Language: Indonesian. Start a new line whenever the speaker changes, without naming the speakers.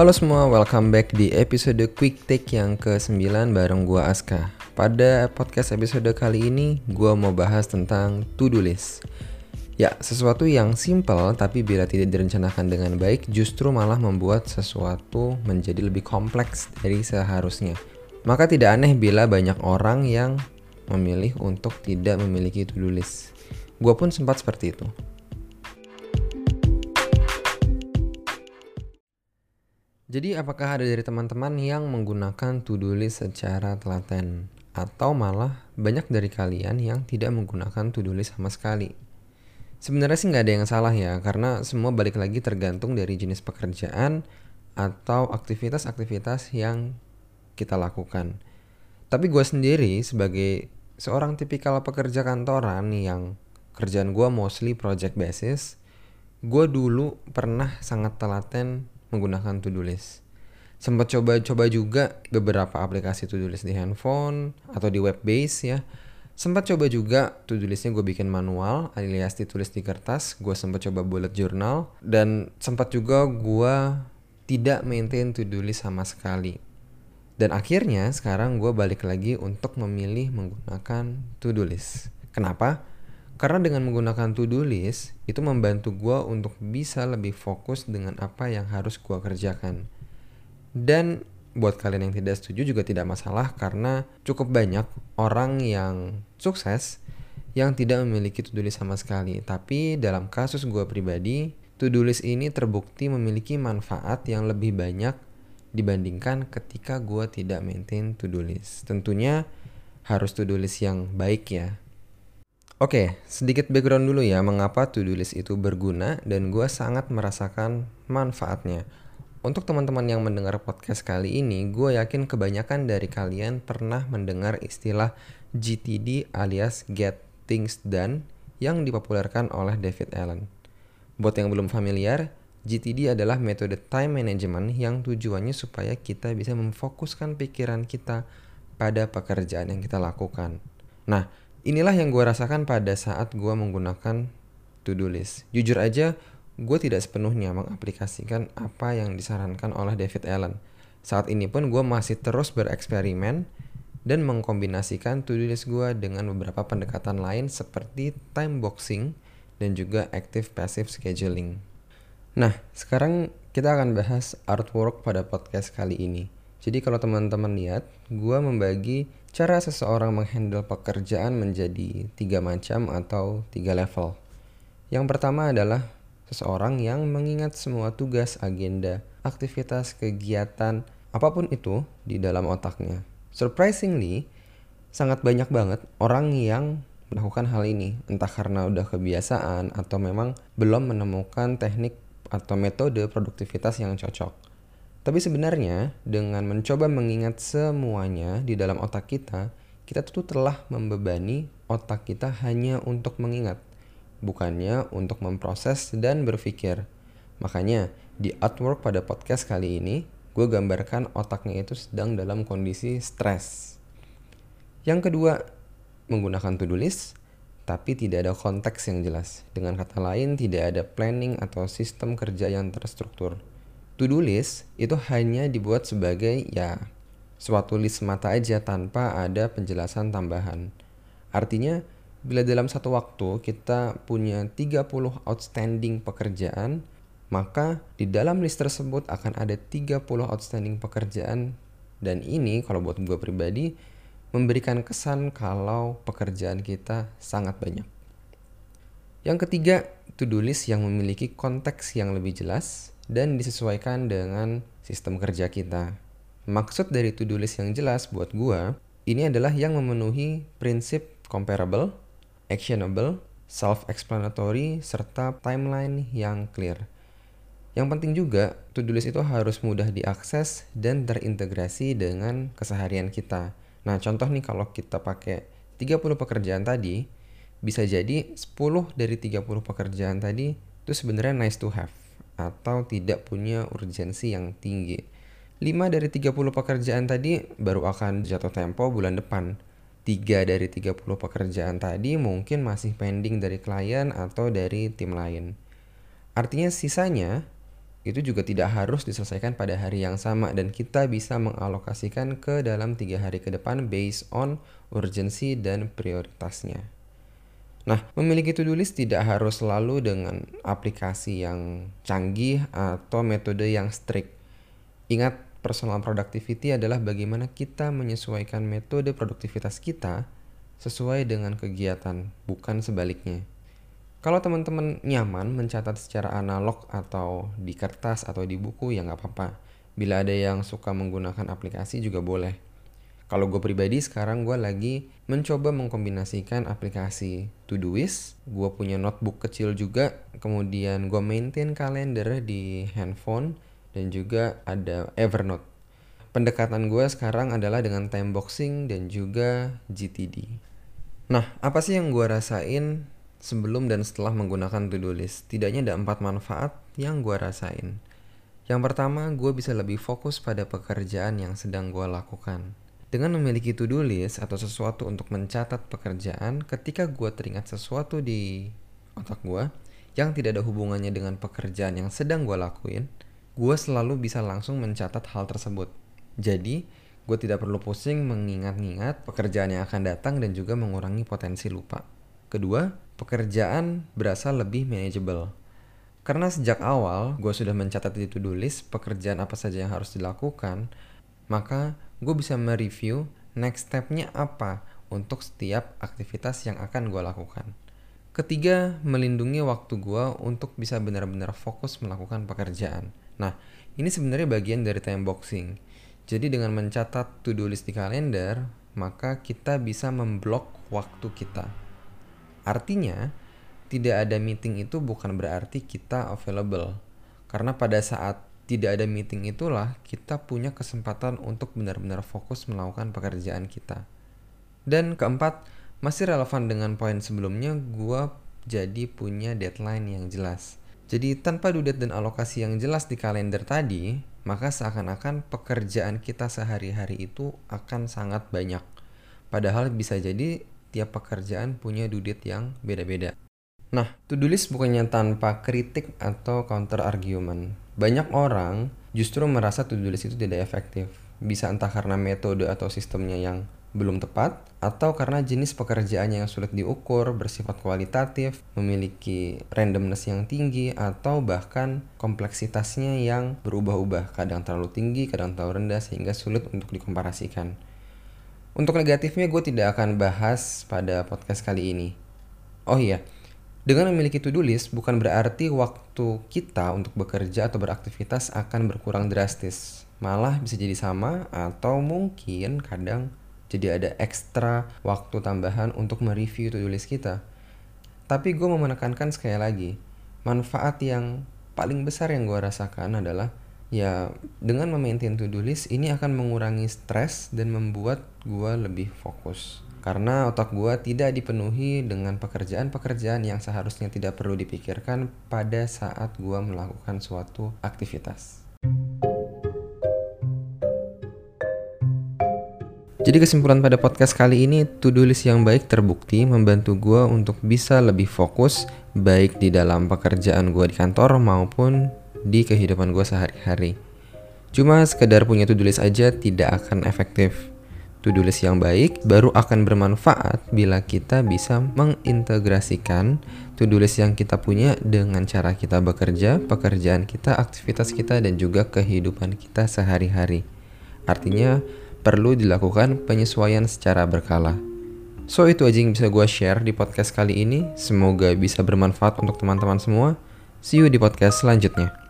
Halo semua, welcome back di episode Quick Take yang ke-9 bareng gua Aska. Pada podcast episode kali ini, gua mau bahas tentang to-do list. Ya, sesuatu yang simple tapi bila tidak direncanakan dengan baik justru malah membuat sesuatu menjadi lebih kompleks dari seharusnya. Maka tidak aneh bila banyak orang yang memilih untuk tidak memiliki to-do list. Gua pun sempat seperti itu. Jadi apakah ada dari teman-teman yang menggunakan to-do list secara telaten? Atau malah banyak dari kalian yang tidak menggunakan to-do list sama sekali? Sebenarnya sih nggak ada yang salah ya, karena semua balik lagi tergantung dari jenis pekerjaan atau aktivitas-aktivitas yang kita lakukan. Tapi gue sendiri sebagai seorang tipikal pekerja kantoran yang kerjaan gue mostly project basis, gue dulu pernah sangat telaten menggunakan to-do list. Sempat coba-coba juga beberapa aplikasi to-do list di handphone atau di web base ya. Sempat coba juga to-do listnya gue bikin manual alias ditulis di kertas. Gue sempat coba bullet journal dan sempat juga gue tidak maintain to-do list sama sekali. Dan akhirnya sekarang gue balik lagi untuk memilih menggunakan to-do list. Kenapa? Karena dengan menggunakan to-do list, itu membantu gue untuk bisa lebih fokus dengan apa yang harus gue kerjakan. Dan buat kalian yang tidak setuju juga tidak masalah karena cukup banyak orang yang sukses yang tidak memiliki to-do list sama sekali. Tapi dalam kasus gue pribadi, to-do list ini terbukti memiliki manfaat yang lebih banyak dibandingkan ketika gue tidak maintain to-do list. Tentunya harus to-do list yang baik ya Oke, sedikit background dulu ya mengapa to-do list itu berguna dan gue sangat merasakan manfaatnya. Untuk teman-teman yang mendengar podcast kali ini, gue yakin kebanyakan dari kalian pernah mendengar istilah GTD alias Get Things Done yang dipopulerkan oleh David Allen. Buat yang belum familiar, GTD adalah metode time management yang tujuannya supaya kita bisa memfokuskan pikiran kita pada pekerjaan yang kita lakukan. Nah, Inilah yang gue rasakan pada saat gue menggunakan to-do list. Jujur aja, gue tidak sepenuhnya mengaplikasikan apa yang disarankan oleh David Allen. Saat ini pun gue masih terus bereksperimen dan mengkombinasikan to-do list gue dengan beberapa pendekatan lain seperti time boxing dan juga active passive scheduling. Nah, sekarang kita akan bahas artwork pada podcast kali ini. Jadi kalau teman-teman lihat, gue membagi cara seseorang menghandle pekerjaan menjadi tiga macam atau tiga level. Yang pertama adalah seseorang yang mengingat semua tugas, agenda, aktivitas, kegiatan, apa pun itu di dalam otaknya. Surprisingly, sangat banyak banget orang yang melakukan hal ini, entah karena udah kebiasaan atau memang belum menemukan teknik atau metode produktivitas yang cocok. Tapi sebenarnya dengan mencoba mengingat semuanya di dalam otak kita, kita tuh telah membebani otak kita hanya untuk mengingat, bukannya untuk memproses dan berpikir. Makanya di artwork pada podcast kali ini, gue gambarkan otaknya itu sedang dalam kondisi stres. Yang kedua, menggunakan to-do list, tapi tidak ada konteks yang jelas. Dengan kata lain, tidak ada planning atau sistem kerja yang terstruktur to-do list itu hanya dibuat sebagai ya suatu list mata aja tanpa ada penjelasan tambahan. Artinya bila dalam satu waktu kita punya 30 outstanding pekerjaan, maka di dalam list tersebut akan ada 30 outstanding pekerjaan dan ini kalau buat gue pribadi memberikan kesan kalau pekerjaan kita sangat banyak. Yang ketiga, to-do list yang memiliki konteks yang lebih jelas dan disesuaikan dengan sistem kerja kita. Maksud dari to-do list yang jelas buat gua, ini adalah yang memenuhi prinsip comparable, actionable, self-explanatory, serta timeline yang clear. Yang penting juga, to-do list itu harus mudah diakses dan terintegrasi dengan keseharian kita. Nah, contoh nih kalau kita pakai 30 pekerjaan tadi, bisa jadi 10 dari 30 pekerjaan tadi itu sebenarnya nice to have atau tidak punya urgensi yang tinggi. 5 dari 30 pekerjaan tadi baru akan jatuh tempo bulan depan. 3 dari 30 pekerjaan tadi mungkin masih pending dari klien atau dari tim lain. Artinya sisanya itu juga tidak harus diselesaikan pada hari yang sama dan kita bisa mengalokasikan ke dalam tiga hari ke depan based on urgensi dan prioritasnya. Nah, memiliki to-do list tidak harus selalu dengan aplikasi yang canggih atau metode yang strict. Ingat, personal productivity adalah bagaimana kita menyesuaikan metode produktivitas kita sesuai dengan kegiatan, bukan sebaliknya. Kalau teman-teman nyaman mencatat secara analog atau di kertas atau di buku ya nggak apa-apa. Bila ada yang suka menggunakan aplikasi juga boleh. Kalau gue pribadi sekarang gue lagi mencoba mengkombinasikan aplikasi Todoist, gue punya notebook kecil juga, kemudian gue maintain kalender di handphone, dan juga ada Evernote. Pendekatan gue sekarang adalah dengan time boxing dan juga GTD. Nah, apa sih yang gue rasain sebelum dan setelah menggunakan to-do list. Tidaknya ada empat manfaat yang gue rasain. Yang pertama, gue bisa lebih fokus pada pekerjaan yang sedang gue lakukan. Dengan memiliki to-do list atau sesuatu untuk mencatat pekerjaan, ketika gue teringat sesuatu di otak gue yang tidak ada hubungannya dengan pekerjaan yang sedang gue lakuin, gue selalu bisa langsung mencatat hal tersebut. Jadi, gue tidak perlu pusing mengingat-ingat pekerjaan yang akan datang dan juga mengurangi potensi lupa. Kedua, pekerjaan berasa lebih manageable. Karena sejak awal gue sudah mencatat di to-do list pekerjaan apa saja yang harus dilakukan, maka gue bisa mereview next stepnya apa untuk setiap aktivitas yang akan gue lakukan. Ketiga, melindungi waktu gue untuk bisa benar-benar fokus melakukan pekerjaan. Nah, ini sebenarnya bagian dari time boxing. Jadi dengan mencatat to-do list di kalender, maka kita bisa memblok waktu kita. Artinya, tidak ada meeting itu bukan berarti kita available. Karena pada saat tidak ada meeting itulah kita punya kesempatan untuk benar-benar fokus melakukan pekerjaan kita. Dan keempat, masih relevan dengan poin sebelumnya, gue jadi punya deadline yang jelas. Jadi tanpa due dan alokasi yang jelas di kalender tadi, maka seakan-akan pekerjaan kita sehari-hari itu akan sangat banyak. Padahal bisa jadi tiap pekerjaan punya dudit yang beda-beda. Nah, to-do list bukannya tanpa kritik atau counter argument. Banyak orang justru merasa to-do list itu tidak efektif. Bisa entah karena metode atau sistemnya yang belum tepat, atau karena jenis pekerjaan yang sulit diukur, bersifat kualitatif, memiliki randomness yang tinggi, atau bahkan kompleksitasnya yang berubah-ubah, kadang terlalu tinggi, kadang terlalu rendah, sehingga sulit untuk dikomparasikan. Untuk negatifnya gue tidak akan bahas pada podcast kali ini. Oh iya, dengan memiliki to-do list bukan berarti waktu kita untuk bekerja atau beraktivitas akan berkurang drastis. Malah bisa jadi sama atau mungkin kadang jadi ada ekstra waktu tambahan untuk mereview to-do list kita. Tapi gue mau menekankan sekali lagi, manfaat yang paling besar yang gue rasakan adalah ya dengan memaintain to-do list ini akan mengurangi stres dan membuat gue lebih fokus karena otak gue tidak dipenuhi dengan pekerjaan-pekerjaan yang seharusnya tidak perlu dipikirkan pada saat gue melakukan suatu aktivitas. Jadi kesimpulan pada podcast kali ini, to-do list yang baik terbukti membantu gue untuk bisa lebih fokus baik di dalam pekerjaan gue di kantor maupun di kehidupan gue sehari-hari. Cuma sekedar punya to-do list aja tidak akan efektif. To-do list yang baik baru akan bermanfaat bila kita bisa mengintegrasikan to-do list yang kita punya dengan cara kita bekerja, pekerjaan kita, aktivitas kita, dan juga kehidupan kita sehari-hari. Artinya, perlu dilakukan penyesuaian secara berkala. So, itu aja yang bisa gue share di podcast kali ini. Semoga bisa bermanfaat untuk teman-teman semua. See you di podcast selanjutnya.